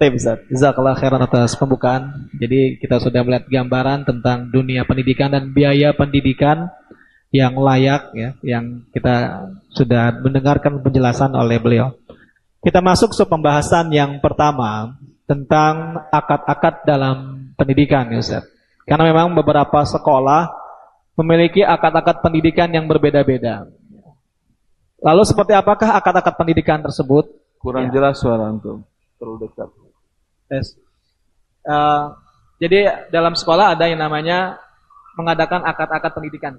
Baik Ustaz, Jazakallah khairan atas pembukaan. Jadi kita sudah melihat gambaran tentang dunia pendidikan dan biaya pendidikan yang layak ya, yang kita sudah mendengarkan penjelasan oleh beliau. Kita masuk ke pembahasan yang pertama tentang akad-akad dalam pendidikan ya Ustaz. Karena memang beberapa sekolah memiliki akad-akad pendidikan yang berbeda-beda. Lalu seperti apakah akad-akad pendidikan tersebut? Kurang ya. jelas suara antum. Terlalu dekat. Yes. Uh, jadi dalam sekolah ada yang namanya mengadakan akad-akad pendidikan.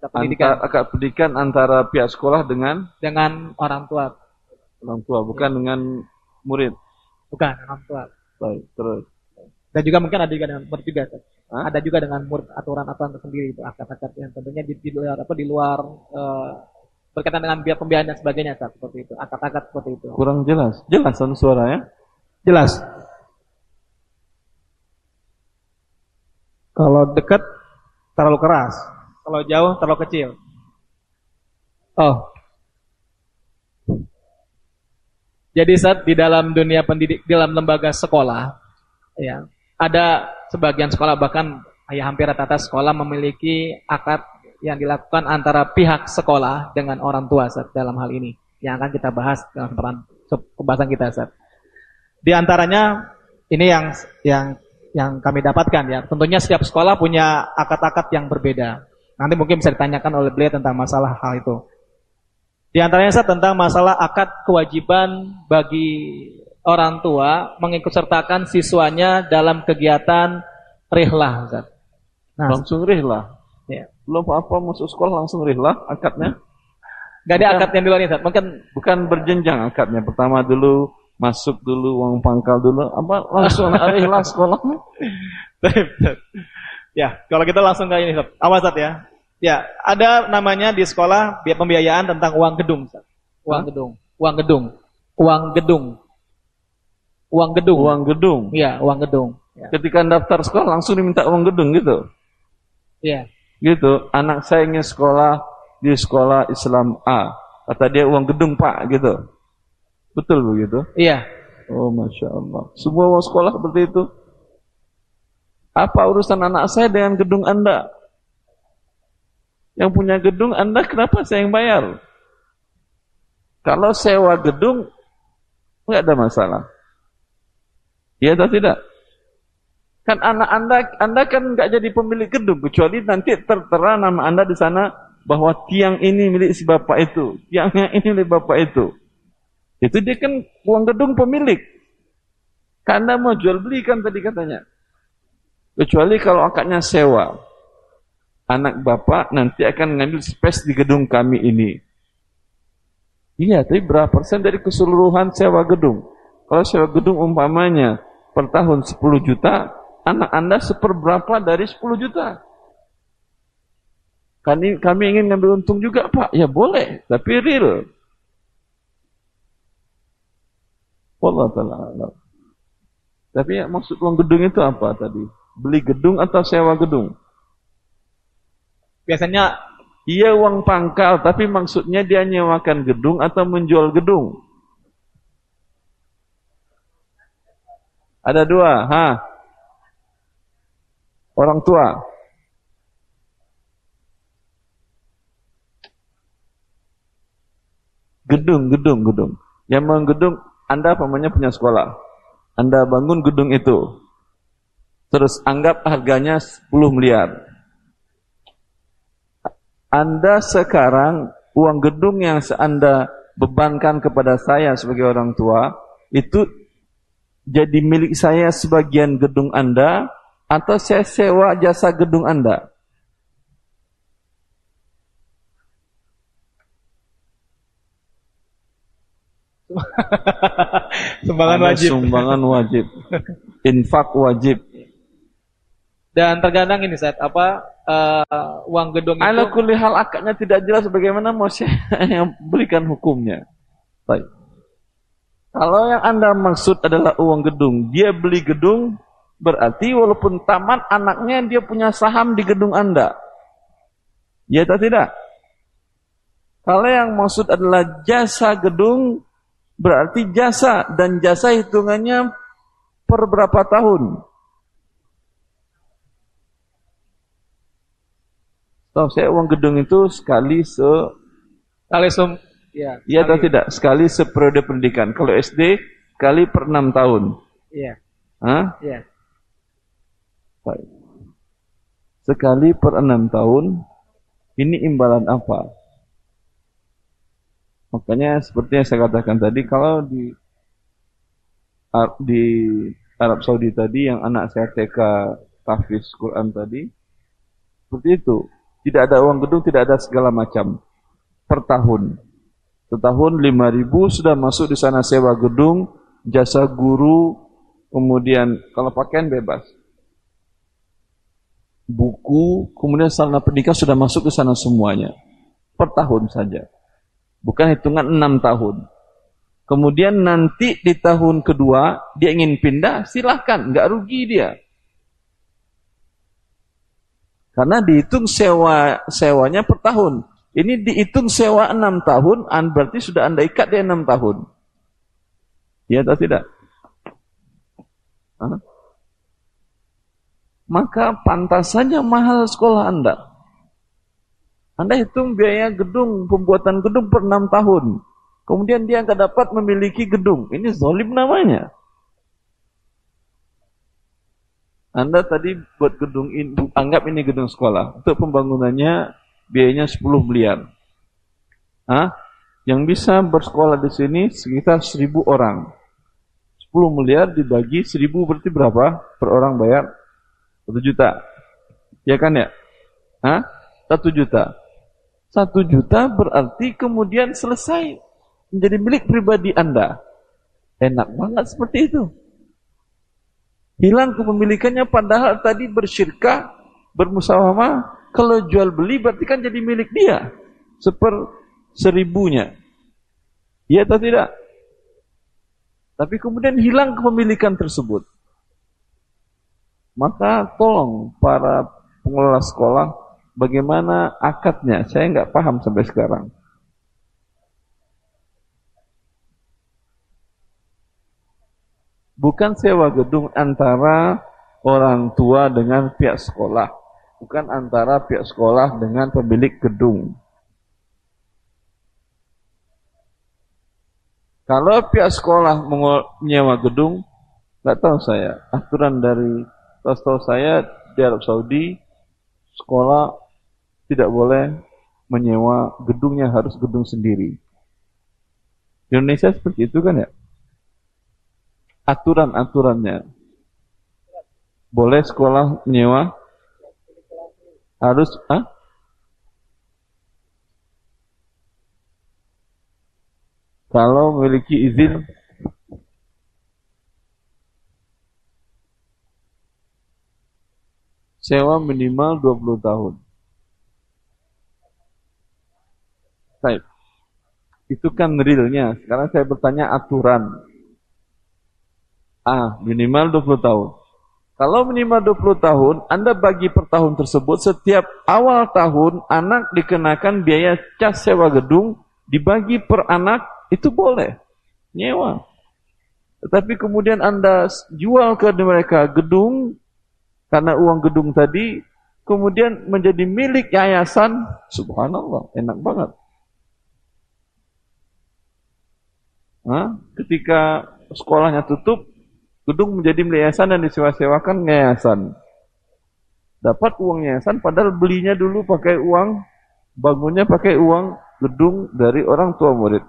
Ada pendidikan. Antar, akad pendidikan antara pihak sekolah dengan dengan orang tua. Orang tua, bukan ya. dengan murid. Bukan, orang tua. Baik, terus. Dan juga mungkin ada juga dengan murid juga. Hah? Ada juga dengan murid aturan-aturan tersendiri itu akad-akad yang tentunya di, di luar apa di luar uh, berkaitan dengan biaya pembiayaan dan sebagainya seperti itu. Akad-akad seperti itu. Kurang jelas. Jelas suaranya? Jelas. Kalau dekat terlalu keras, kalau jauh terlalu kecil. Oh. Jadi saat di dalam dunia pendidik, di dalam lembaga sekolah, ya ada sebagian sekolah bahkan ya hampir rata-rata sekolah memiliki akad yang dilakukan antara pihak sekolah dengan orang tua saat dalam hal ini yang akan kita bahas dalam pembahasan kita saat. Di antaranya ini yang yang yang kami dapatkan ya. Tentunya setiap sekolah punya akad-akad yang berbeda. Nanti mungkin bisa ditanyakan oleh beliau tentang masalah hal itu. Di antaranya saya tentang masalah akad kewajiban bagi orang tua mengikutsertakan siswanya dalam kegiatan rihlah. Nah, langsung rihlah. Ya. Belum apa masuk sekolah langsung rihlah akadnya. Gak ada akad yang di luar Mungkin bukan berjenjang akadnya. Pertama dulu masuk dulu uang pangkal dulu. Apa langsung lah sekolah. Ya kalau kita langsung ke ini awas ya? Ya ada namanya di sekolah biaya pembiayaan tentang uang gedung uang gedung. Uang gedung. Uang gedung. Uang gedung. Uang gedung? Ya uang gedung. Ya. ketika daftar sekolah langsung diminta uang gedung gitu? Ya gitu. Anak saya ingin sekolah di sekolah Islam A. Kata dia uang gedung pak gitu Betul begitu? Iya. Oh, Masya Allah. Semua mau sekolah seperti itu. Apa urusan anak saya dengan gedung Anda? Yang punya gedung Anda kenapa saya yang bayar? Kalau sewa gedung, nggak ada masalah. Iya atau tidak? Kan anak Anda, Anda kan nggak jadi pemilik gedung, kecuali nanti tertera nama Anda di sana bahwa tiang ini milik si bapak itu, tiangnya ini milik bapak itu. Itu dia kan uang gedung pemilik. Karena mau jual beli kan tadi katanya. Kecuali kalau akadnya sewa. Anak bapak nanti akan ngambil space di gedung kami ini. Iya, tapi berapa persen dari keseluruhan sewa gedung? Kalau sewa gedung umpamanya per tahun 10 juta, anak Anda seperberapa dari 10 juta? Kami, kami ingin ngambil untung juga, Pak. Ya boleh, tapi real. Wallah ta'ala Tapi ya, maksud uang gedung itu apa tadi? Beli gedung atau sewa gedung? Biasanya iya uang pangkal, tapi maksudnya dia nyewakan gedung atau menjual gedung? Ada dua, ha? Orang tua. Gedung, gedung, gedung. Yang menggedung anda pamannya punya sekolah. Anda bangun gedung itu. Terus anggap harganya 10 miliar. Anda sekarang uang gedung yang Anda bebankan kepada saya sebagai orang tua itu jadi milik saya sebagian gedung Anda atau saya sewa jasa gedung Anda? sumbangan wajib. Sumbangan wajib. Infak wajib. Dan terkadang ini saat apa uh, uang gedung itu. Ala kulli hal akadnya tidak jelas bagaimana mau saya yang berikan hukumnya. Baik. Kalau yang Anda maksud adalah uang gedung, dia beli gedung, berarti walaupun tamat anaknya dia punya saham di gedung Anda. Ya atau tidak? Kalau yang maksud adalah jasa gedung, berarti jasa dan jasa hitungannya per berapa tahun? Tahu saya uang gedung itu sekali se kali sum ya. Iya atau tidak? Sekali seperiode pendidikan. Kalau SD sekali per enam tahun. Iya. Hah? Iya. Baik. Sekali per enam tahun. Ini imbalan apa? Makanya seperti yang saya katakan tadi, kalau di di Arab Saudi tadi yang anak saya TK tahfiz Quran tadi, seperti itu. Tidak ada uang gedung, tidak ada segala macam. Per tahun. Setahun lima ribu sudah masuk di sana sewa gedung, jasa guru, kemudian kalau pakaian bebas. Buku, kemudian sarana pendidikan sudah masuk ke sana semuanya. Per tahun saja. Bukan hitungan enam tahun. Kemudian nanti di tahun kedua dia ingin pindah, silahkan, nggak rugi dia. Karena dihitung sewa sewanya per tahun. Ini dihitung sewa enam tahun, berarti sudah anda ikat dia enam tahun. Ya atau tidak? Hah? Maka pantas saja mahal sekolah anda. Anda hitung biaya gedung, pembuatan gedung per enam tahun. Kemudian dia akan dapat memiliki gedung. Ini zolim namanya. Anda tadi buat gedung ini, anggap ini gedung sekolah. Untuk pembangunannya biayanya 10 miliar. Hah? Yang bisa bersekolah di sini sekitar 1000 orang. 10 miliar dibagi 1000 berarti berapa? Per orang bayar 1 juta. Ya kan ya? Hah? 1 juta. 1 juta berarti kemudian selesai menjadi milik pribadi Anda. Enak banget seperti itu. Hilang kepemilikannya padahal tadi bersyirkah, bermusawamah. Kalau jual beli berarti kan jadi milik dia. Seper seribunya. Iya atau tidak? Tapi kemudian hilang kepemilikan tersebut. Maka tolong para pengelola sekolah bagaimana akadnya. Saya nggak paham sampai sekarang. bukan sewa gedung antara orang tua dengan pihak sekolah, bukan antara pihak sekolah dengan pemilik gedung. Kalau pihak sekolah menyewa gedung, nggak tahu saya. Aturan dari tahu saya di Arab Saudi, sekolah tidak boleh menyewa gedungnya harus gedung sendiri. Di Indonesia seperti itu kan ya? aturan-aturannya. Boleh sekolah menyewa? Harus, ah? Kalau memiliki izin sewa minimal 20 tahun. Baik. Itu kan realnya. Sekarang saya bertanya aturan. Ah, minimal 20 tahun. Kalau minimal 20 tahun, Anda bagi per tahun tersebut, setiap awal tahun, anak dikenakan biaya cas sewa gedung, dibagi per anak, itu boleh. Nyewa. Tetapi kemudian Anda jual ke mereka gedung, karena uang gedung tadi, kemudian menjadi milik yayasan, subhanallah, enak banget. Hah? Ketika sekolahnya tutup, Gedung menjadi yayasan dan disewa-sewakan yayasan. Dapat uang yayasan padahal belinya dulu pakai uang, bangunnya pakai uang gedung dari orang tua murid.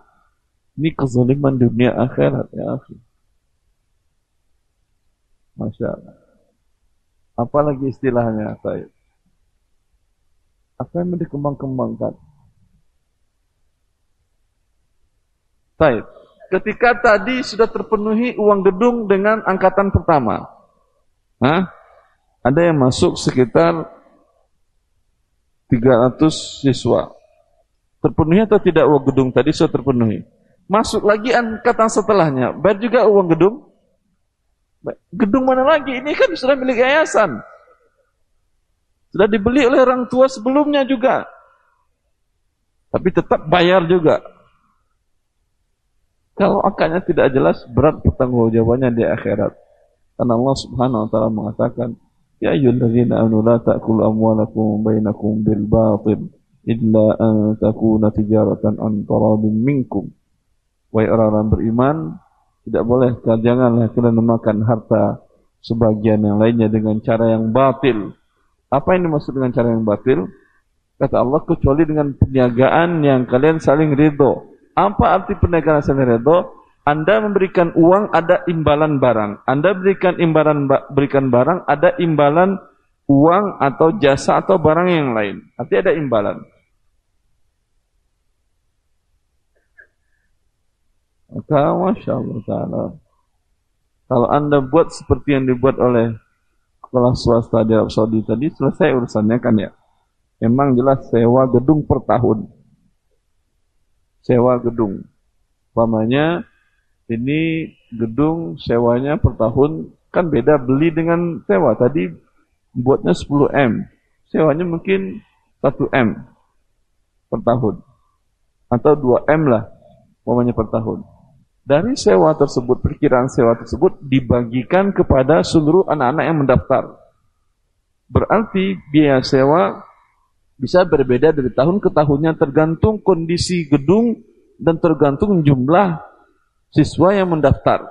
Ini kezaliman dunia akhirat ya. Masya Allah. Apalagi istilahnya saya. Apa yang dikembang-kembangkan? Baik. Ketika tadi sudah terpenuhi uang gedung dengan angkatan pertama. Hah? Ada yang masuk sekitar 300 siswa. Terpenuhi atau tidak uang gedung tadi sudah terpenuhi? Masuk lagi angkatan setelahnya. Bayar juga uang gedung? Gedung mana lagi? Ini kan sudah milik yayasan. Sudah dibeli oleh orang tua sebelumnya juga. Tapi tetap bayar juga. Kalau akadnya tidak jelas, berat pertanggungjawabannya di akhirat. Karena Allah Subhanahu wa taala mengatakan, "Ya ayyuhalladzina amanu la ta'kulu amwalakum bainakum bil batil illa an takuna tijaratan an minkum." Wahai orang-orang beriman, tidak boleh janganlah kalian memakan harta sebagian yang lainnya dengan cara yang batil. Apa yang dimaksud dengan cara yang batil? Kata Allah, kecuali dengan perniagaan yang kalian saling ridho. Apa arti perniagaan saling ridho? Anda memberikan uang, ada imbalan barang. Anda berikan imbalan berikan barang, ada imbalan uang atau jasa atau barang yang lain. Artinya ada imbalan. Maka Masya Allah Ta'ala. Kalau Anda buat seperti yang dibuat oleh sekolah swasta di Arab Saudi tadi, selesai urusannya kan ya. Memang jelas sewa gedung per tahun. Sewa gedung. Umpamanya ini gedung sewanya per tahun kan beda beli dengan sewa. Tadi buatnya 10 M. Sewanya mungkin 1 M per tahun. Atau 2 M lah umpamanya per tahun. Dari sewa tersebut, perkiraan sewa tersebut dibagikan kepada seluruh anak-anak yang mendaftar. Berarti biaya sewa bisa berbeda dari tahun ke tahunnya tergantung kondisi gedung dan tergantung jumlah siswa yang mendaftar.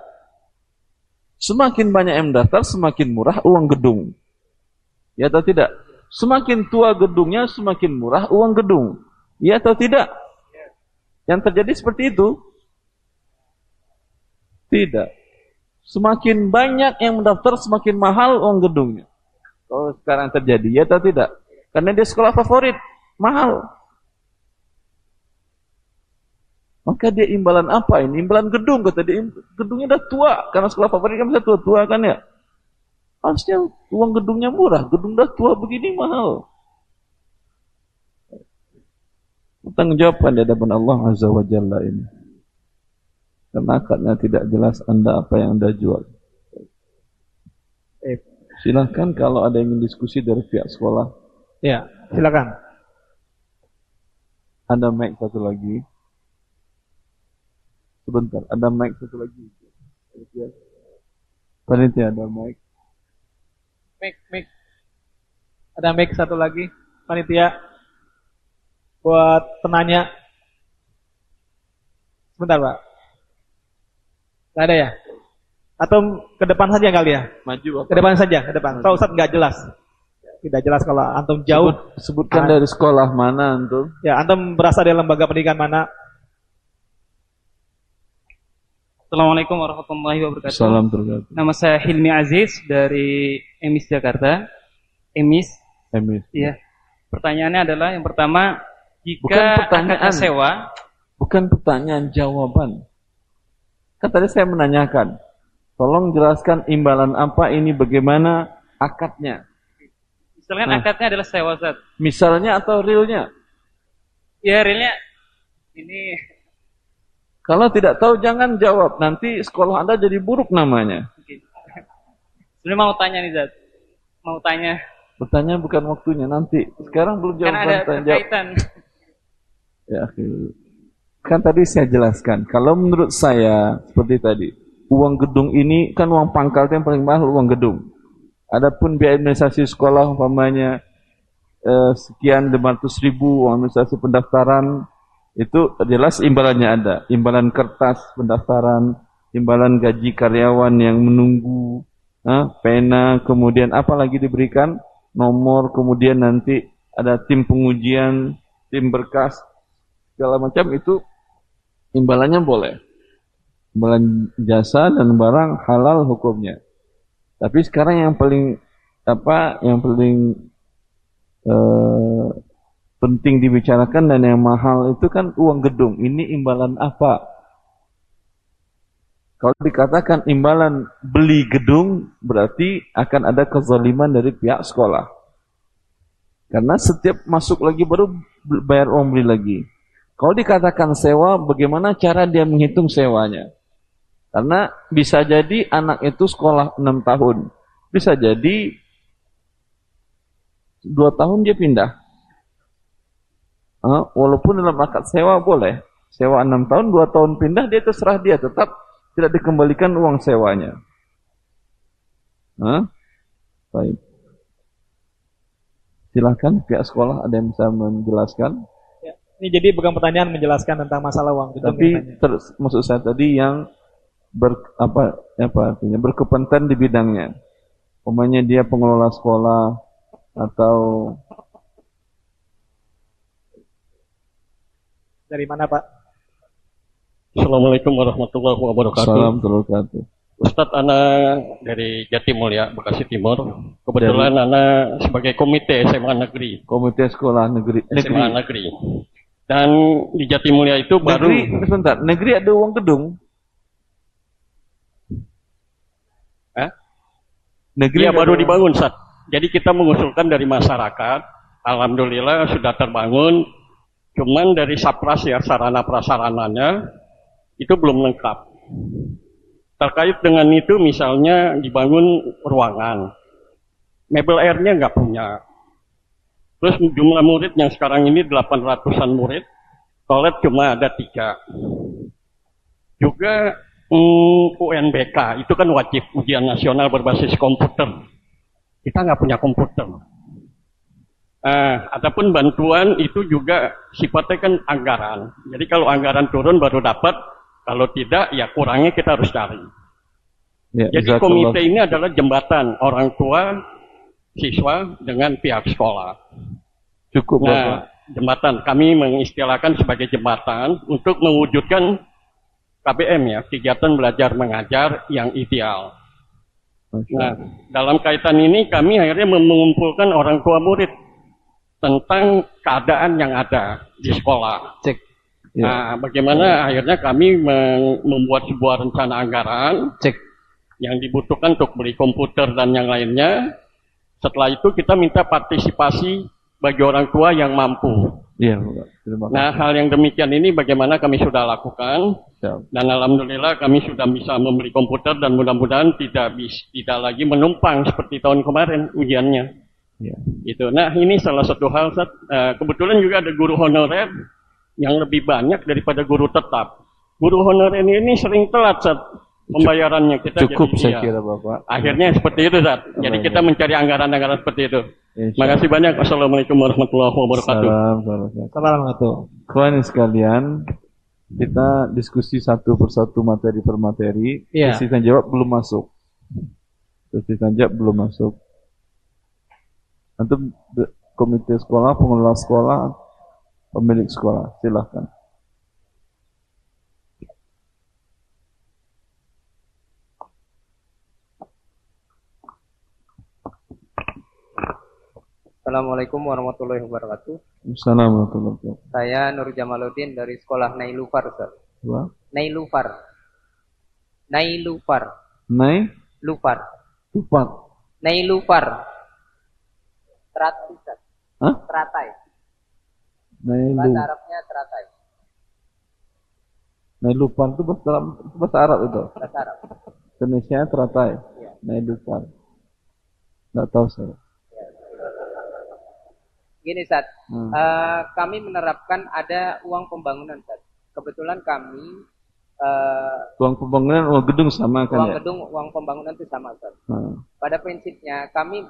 Semakin banyak yang mendaftar, semakin murah uang gedung. Ya atau tidak? Semakin tua gedungnya, semakin murah uang gedung. Ya atau tidak? Yang terjadi seperti itu? Tidak. Semakin banyak yang mendaftar, semakin mahal uang gedungnya. Kalau sekarang terjadi, ya atau tidak? Karena dia sekolah favorit, mahal. Maka dia imbalan apa ini? Imbalan gedung kata dia. Gedungnya udah tua karena sekolah favorit kan bisa tua-tua kan ya. Harusnya uang gedungnya murah, gedung udah tua begini mahal. Tanggung jawab di hadapan Allah Azza wa Jalla ini. Karena akadnya tidak jelas Anda apa yang Anda jual. Eh. Silahkan kalau ada yang ingin diskusi dari pihak sekolah. Ya, silakan. Ada mic satu lagi. Sebentar, ada mic satu lagi. Panitia ada mic. Mic, mic. Ada mic satu lagi. Panitia. Buat penanya. Sebentar, Pak. Gak ada ya? Atau ke depan saja kali ya? Maju. Ke depan saja, ke depan. Kalau Ustaz nggak jelas. Tidak jelas kalau antum jauh. Sebut, sebutkan ah. dari sekolah mana antum? Ya, antum berasal dari lembaga pendidikan mana? Assalamualaikum warahmatullahi wabarakatuh. Salam. Nama saya Hilmi Aziz dari Emis Jakarta. Emis. Emis. Iya. Pertanyaannya adalah yang pertama, jika bukan pertanyaan sewa, bukan pertanyaan jawaban. Kan tadi saya menanyakan, tolong jelaskan imbalan apa ini, bagaimana akadnya. Misalnya nah. akadnya adalah sewa, Ustaz. Misalnya atau realnya? Ya, realnya ini kalau tidak tahu jangan jawab, nanti sekolah Anda jadi buruk namanya. Sebenarnya mau tanya nih Zat. Mau tanya. Bertanya bukan waktunya nanti. Sekarang belum jawab. Kan ada kaitan. Ya, kan tadi saya jelaskan. Kalau menurut saya seperti tadi, uang gedung ini kan uang pangkal yang paling mahal uang gedung. Adapun biaya administrasi sekolah umpamanya eh, sekian 500 ribu administrasi pendaftaran itu jelas imbalannya ada. Imbalan kertas pendaftaran, imbalan gaji karyawan yang menunggu, eh, pena, kemudian apa lagi diberikan? Nomor, kemudian nanti ada tim pengujian, tim berkas, segala macam itu imbalannya boleh. Imbalan jasa dan barang halal hukumnya. Tapi sekarang yang paling apa yang paling eh, penting dibicarakan dan yang mahal itu kan uang gedung. Ini imbalan apa? Kalau dikatakan imbalan beli gedung, berarti akan ada kezaliman dari pihak sekolah. Karena setiap masuk lagi baru bayar uang beli lagi. Kalau dikatakan sewa, bagaimana cara dia menghitung sewanya? Karena bisa jadi anak itu sekolah 6 tahun. Bisa jadi 2 tahun dia pindah walaupun dalam akad sewa boleh. Sewa 6 tahun, 2 tahun pindah, dia terserah dia. Tetap tidak dikembalikan uang sewanya. Hah? Baik. Silakan pihak sekolah ada yang bisa menjelaskan. Ya. Ini jadi bukan pertanyaan menjelaskan tentang masalah uang. Tapi katanya. ter- maksud saya tadi yang ber, apa apa artinya berkepentingan di bidangnya. Umpamanya dia pengelola sekolah atau dari mana Pak? Assalamualaikum warahmatullahi wabarakatuh. salam wabarakatuh. Ustadz Ana dari Jatimulya, Bekasi Timur. Kebetulan Ana sebagai komite SMA Negeri, Komite Sekolah Negeri SMA Negeri. Negeri. Dan di Jatimulya itu baru Negeri, sebentar, negeri ada uang gedung. Hah? Negeri ada baru dibangun saat. Jadi kita mengusulkan dari masyarakat. Alhamdulillah sudah terbangun. Cuman dari sapras ya sarana prasarananya itu belum lengkap. Terkait dengan itu misalnya dibangun ruangan. Mebel airnya nggak punya. Terus jumlah murid yang sekarang ini 800-an murid. Toilet cuma ada tiga. Juga UNBK itu kan wajib ujian nasional berbasis komputer. Kita nggak punya komputer. Ah, adapun bantuan itu juga sifatnya kan anggaran. Jadi kalau anggaran turun baru dapat, kalau tidak ya kurangnya kita harus cari. Ya, Jadi komite ini adalah jembatan orang tua siswa dengan pihak sekolah. cukup Bapak. Nah, jembatan kami mengistilahkan sebagai jembatan untuk mewujudkan KBM ya, kegiatan belajar mengajar yang ideal. Nah, dalam kaitan ini kami akhirnya mengumpulkan orang tua murid tentang keadaan yang ada di sekolah. Cek. Ya. Nah, bagaimana akhirnya kami mem- membuat sebuah rencana anggaran Cek. yang dibutuhkan untuk beli komputer dan yang lainnya. Setelah itu kita minta partisipasi bagi orang tua yang mampu. Iya, Bapak. Terima kasih. Nah, hal yang demikian ini bagaimana kami sudah lakukan Siap. dan alhamdulillah kami sudah bisa membeli komputer dan mudah-mudahan tidak bis, tidak lagi menumpang seperti tahun kemarin ujiannya. Ya. Gitu. Nah, ini salah satu hal. Eh, kebetulan juga ada guru honorer yang lebih banyak daripada guru tetap. Guru honorer ini sering telat pembayarannya kita Cukup jadi, saya iya. kira Bapak. Akhirnya seperti itu Ustaz. Jadi kita mencari anggaran-anggaran seperti itu. Insya Terima kasih banyak. Assalamualaikum warahmatullahi wabarakatuh. Salam, salam. Assalamualaikum. Kawan sekalian, kita diskusi satu persatu materi per materi. Iya. Sesi tanya jawab belum masuk. Sesi tanya jawab belum masuk. Nanti be- komite sekolah, pengelola sekolah, pemilik sekolah, silahkan. Assalamualaikum warahmatullahi wabarakatuh. Assalamualaikum warahmatullahi wabarakatuh. Saya Nur Jamaluddin dari sekolah Nailufar, Ustaz. Dua. Nailufar. Nailufar. Nai, Lufar. tupat. Nailufar. Teratai, Ustaz. Hah? Teratai. Nai lu. Bahasa Arabnya teratai. Nai lupan itu bahasa, itu bahasa Arab itu. Bahasa Arab. Indonesia teratai. Iya. Nai lupan. Nggak tahu saya. Gini, Ustaz. Hmm. Eh, kami menerapkan ada uang pembangunan, Ustaz. Kebetulan kami eh, Uang pembangunan, uang gedung sama kan uang ya? gedung, uang pembangunan itu sama, Ustaz. Nah. Pada prinsipnya kami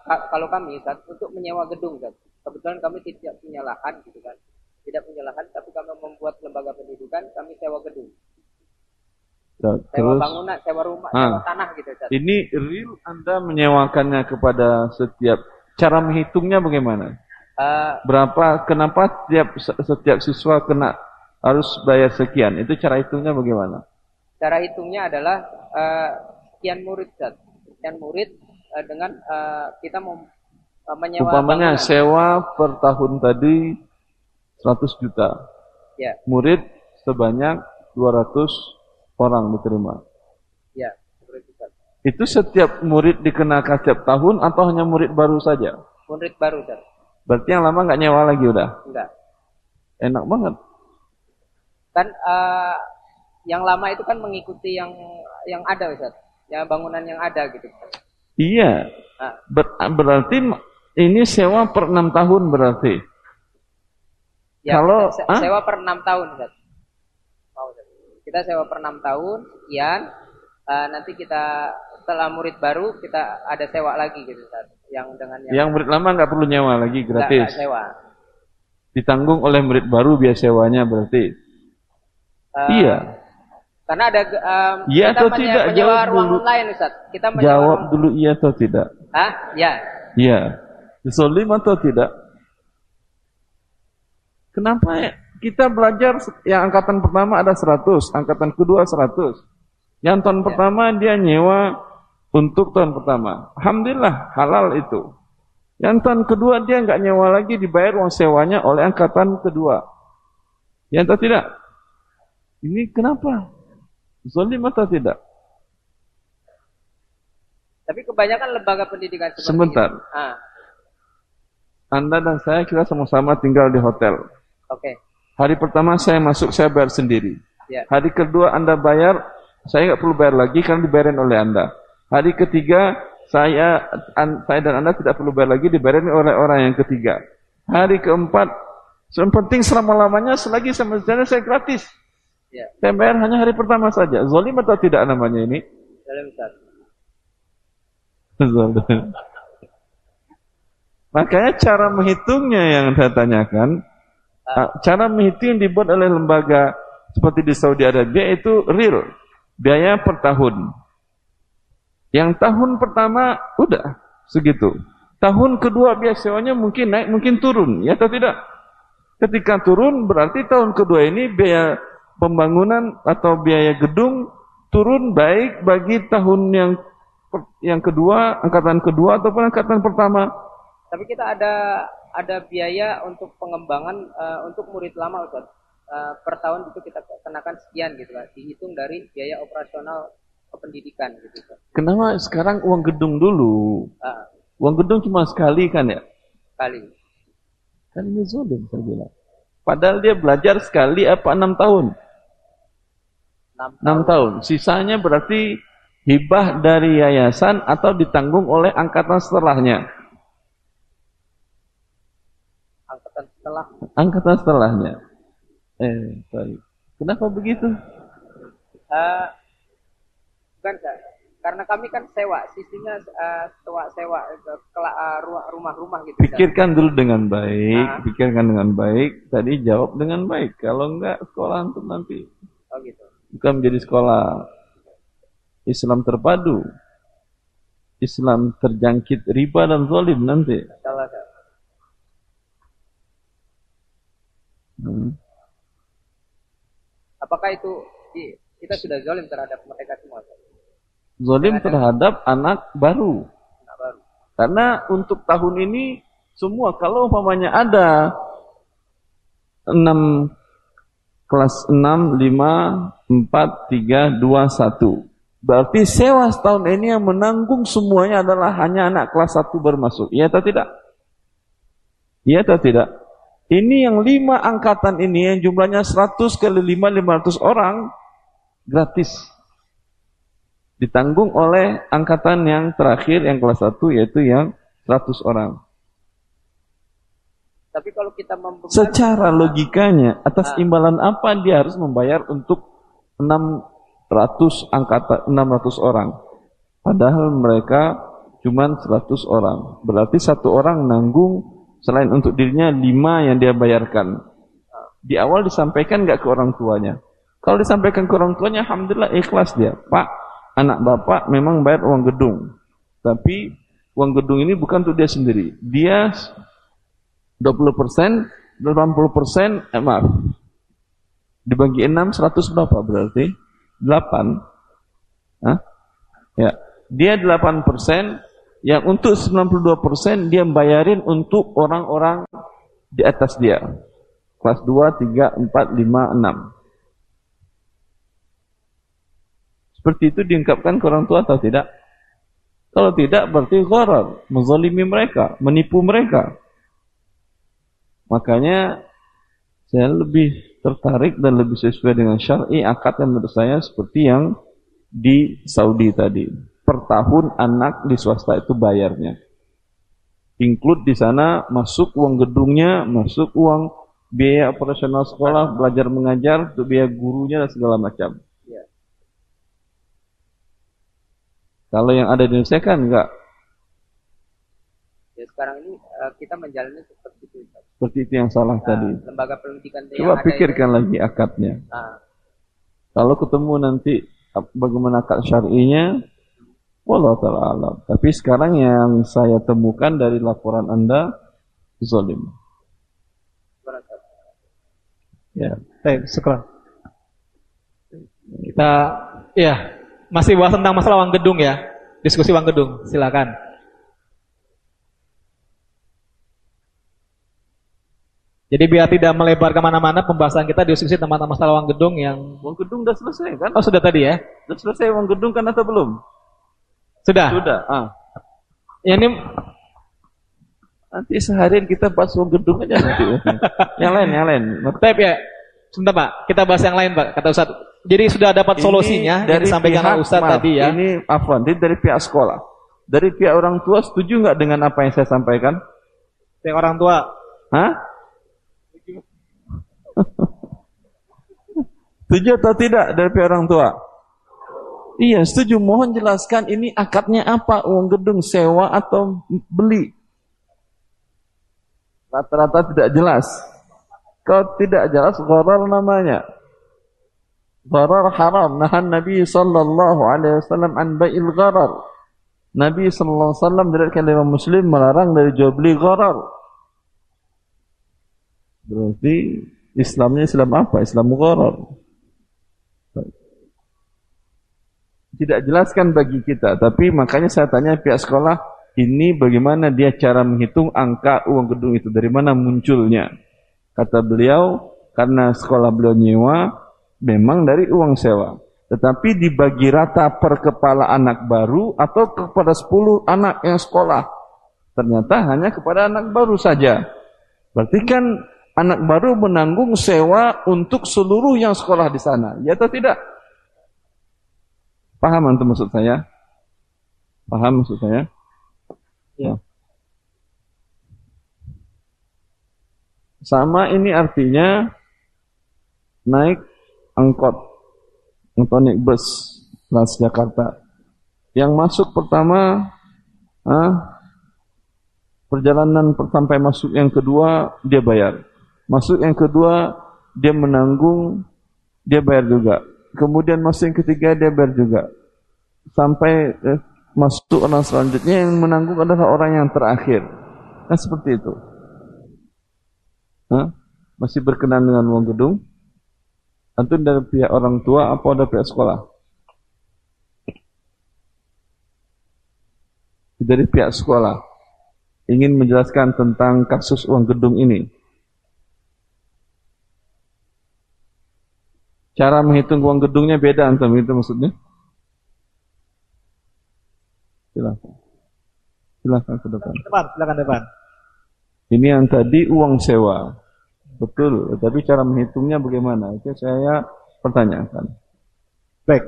ka- kalau kami Ustaz, untuk menyewa gedung Ustaz. Kebetulan kami tidak punya lahan gitu kan. Tidak punya lahan tapi kami membuat lembaga pendidikan, kami sewa gedung. Ya, Sewa Terus bangunan, sewa rumah, Ah. sewa tanah gitu Ustaz. ini real Anda menyewakannya kepada setiap cara menghitungnya bagaimana? Eh, Berapa? Kenapa setiap setiap siswa kena harus bayar sekian? Itu cara hitungnya bagaimana? cara hitungnya adalah eh, sekian murid Ustaz. Sekian murid eh, dengan eh, kita mau eh, menyewa Umpamanya bangunan. sewa per tahun tadi 100 juta. Ya, Murid sebanyak 200 orang diterima. Itu setiap murid dikenakan setiap tahun atau hanya murid baru saja? Murid baru Ustaz. Berarti yang lama nggak nyewa lagi udah. Enggak. Enak banget. kan eh, yang lama itu kan mengikuti yang yang ada Ustaz. Ya bangunan yang ada gitu. Iya. Nah, Ber- berarti ini sewa per enam tahun berarti. ya, Kalau- se- Hah? sewa per enam tahun Ustaz. Mau, Ustaz. Kita sewa per enam tahun, sekian. Eh, nanti kita setelah murid baru kita ada sewa lagi gitu Ustaz. Yang dengan yang, Yang murid lama nggak perlu nyewa lagi gratis. nggak sewa. Ditanggung oleh murid baru biaya sewanya berarti. Eh, Iya. Karena ada em, Iya kita atau tidak? menyewa Jawab ruang dulu. online Ustaz. Kita menyewa Jawab ruang- dulu iya atau tidak. Hah? Ya. Iya. Zolim atau tidak? Kenapa ya? kita belajar yang angkatan pertama ada 100, angkatan kedua 100. Yang tahun pertama dia nyewa untuk tahun pertama. Alhamdulillah halal itu. Yang tahun kedua dia nggak nyewa lagi dibayar uang sewanya oleh angkatan kedua. Ya atau tidak? Ini kenapa? Zolim atau tidak? Tapi kebanyakan lembaga pendidikan seperti Sebentar. itu. Ah, Anda dan saya kita sama-sama tinggal di hotel. oke. Hari pertama saya masuk, saya bayar sendiri. Ya. Hari kedua Anda bayar, saya nggak perlu bayar lagi karena dibayarin oleh Anda. Hari ketiga saya, an, saya dan Anda tidak perlu bayar lagi, dibayarin oleh orang yang ketiga. Hari keempat, yang penting selama-lamanya selagi sama saya, saya gratis. Ya. Saya bayar hanya hari pertama saja. Zolim atau tidak namanya ini? Zolim. Makanya cara menghitungnya yang saya tanyakan, ah, cara menghitung yang dibuat oleh lembaga seperti di Saudi Arabia itu real, biaya per tahun. Yang tahun pertama udah segitu. Tahun kedua biaya sewanya mungkin naik, mungkin turun, ya atau tidak? Ketika turun berarti tahun kedua ini biaya pembangunan atau biaya gedung turun baik bagi tahun yang yang kedua, angkatan kedua ataupun angkatan pertama. Tapi kita ada ada biaya untuk pengembangan eh, untuk murid lama Ustaz. Eh, per tahun itu kita kenakan sekian gitu kan. Dihitung dari biaya operasional kependidikan gitu. Kenapa sekarang uang gedung dulu? Ah, Uang gedung cuma sekali kan ya? kali. Kan ini zolim saya bilang. Padahal dia belajar sekali apa enam tahun? 6 Enam tahun. Sisanya berarti hibah dari yayasan atau ditanggung oleh angkatan setelahnya. angkatan setelah Angkatan setelahnya. Eh, baik. Kenapa begitu? eh bukan Ustaz. Karena kami kan sewa, sistemnya eh, sewa sewa ru- rumah-rumah gitu. Pikirkan dulu dengan baik, Ah. pikirkan dengan baik. Tadi jawab dengan baik. Kalau enggak sekolah untuk nanti Oh gitu. bukan menjadi sekolah Islam terpadu. Islam terjangkit riba dan zalim nanti. Salah. Hmm. Apakah itu kita sudah zalim terhadap mereka semua? Zalim terhadap anak baru. Anak baru. Karena untuk tahun ini semua kalau umpamanya ada 6 kelas 6 5 4 3 2 1. Berarti sewa setahun ini yang menanggung semuanya adalah hanya anak kelas 1 bermasuk. Iya atau tidak? Iya atau tidak? Ini yang lima angkatan ini yang jumlahnya 100 kali 5 500 orang gratis ditanggung oleh angkatan yang terakhir yang kelas 1 yaitu yang 100 orang. Tapi kalau kita membebankan Secara logikanya atas imbalan apa dia harus membayar untuk 600 angkatan 600 orang. Padahal mereka cuma 100 orang. Berarti satu orang nanggung selain untuk dirinya 5 yang dia bayarkan. Di awal disampaikan nggak ke orang tuanya. Kalau disampaikan ke orang tuanya, alhamdulillah ikhlas dia. Pak, anak bapak memang bayar uang gedung. Tapi uang gedung ini bukan untuk dia sendiri. Dia 20%, 80%, eh, maaf. Dibagi 6, 100 berapa berarti? 8. Hah? Ya. Dia 8%, yang untuk 92% dia bayarin untuk orang-orang di atas dia. Kelas 2, 3, 4, 5, 6. Seperti itu diungkapkan ke orang tua atau tidak? Kalau tidak berarti gharar, menzalimi mereka, menipu mereka. Makanya saya lebih tertarik dan lebih sesuai dengan syar'i akad yang menurut saya seperti yang di Saudi tadi. Per tahun anak di swasta itu bayarnya. Include di sana masuk uang gedungnya, masuk uang biaya operasional sekolah, belajar mengajar, biaya gurunya dan segala macam. Ya. Kalau yang ada di Indonesia kan enggak Ya sekarang ini eh, kita menjalani seperti itu. Ustaz. seperti itu yang salah Nah, tadi. lembaga pendidikan yang Coba ada pikirkan lagi akadnya. Nah, Kalau ketemu nanti bagaimana akad syar'inya, wallah taala alam. Tapi sekarang yang saya temukan dari laporan Anda zalim. Ya. Baik, syukran. Kita ya masih bahas tentang masalah uang gedung ya. Diskusi uang gedung, silakan. Jadi biar tidak melebar ke mana-mana pembahasan kita diskusi tentang masalah uang gedung yang Uang gedung udah selesai kan? oh sudah tadi ya Sudah selesai uang gedung kan atau belum? sudah. Sudah. Ah. Ya, ini Nanti seharian kita bahas uang gedung aja nanti. yang lain, yang lain. Tapi ya sebentar Pak, kita bahas yang lain Pak kata Ustaz. Jadi sudah dapat solusinya yang disampaikan oleh Ustaz maaf, tadi ya. Ini afwan, ini dari pihak sekolah. Dari pihak orang tua setuju nggak dengan apa yang saya sampaikan? Yang orang tua Hah? setuju atau tidak dari pihak orang tua? Iya, setuju. Mohon jelaskan ini akadnya apa? Uang gedung sewa atau beli? Rata-rata tidak jelas. Kalau tidak jelas, gharar namanya. Gharar haram. Nahan Nabi sallallahu alaihi wasallam an bai'il gharar. Nabi sallallahu alaihi wasallam dari kalimah muslim melarang dari jual beli gharar. Berarti Islamnya Islam apa? Islam gharar. Tidak jelaskan bagi kita, tapi makanya saya tanya pihak sekolah, ini bagaimana dia cara menghitung angka uang gedung itu, dari mana munculnya? Kata beliau, karena sekolah beliau nyewa, memang dari uang sewa. Tetapi dibagi rata per kepala anak baru atau kepada 10 anak yang sekolah. Ternyata hanya kepada anak baru saja. Berarti kan anak baru menanggung sewa untuk seluruh yang sekolah di sana. Ya atau tidak? Paham antum maksud saya? Paham maksud saya? Ya. Sama ini artinya naik angkot atau naik bus Transjakarta. Yang masuk pertama ah, perjalanan per- sampai masuk yang kedua dia bayar. Masuk yang kedua dia menanggung dia bayar juga. Kemudian masuk yang ketiga dia bayar juga. Sampai eh, masuk orang selanjutnya yang menanggung adalah orang yang terakhir. Kan seperti itu. Hah? Masih berkenan dengan uang gedung? Antum dari pihak orang tua apa dari pihak sekolah? Dari pihak sekolah ingin menjelaskan tentang kasus uang gedung ini. Cara menghitung uang gedungnya beda antum itu maksudnya? Silakan. Silakan ke depan. Depan, silakan depan. Ini yang tadi uang sewa. Betul, tapi cara menghitungnya bagaimana? Itu saya pertanyakan. Baik.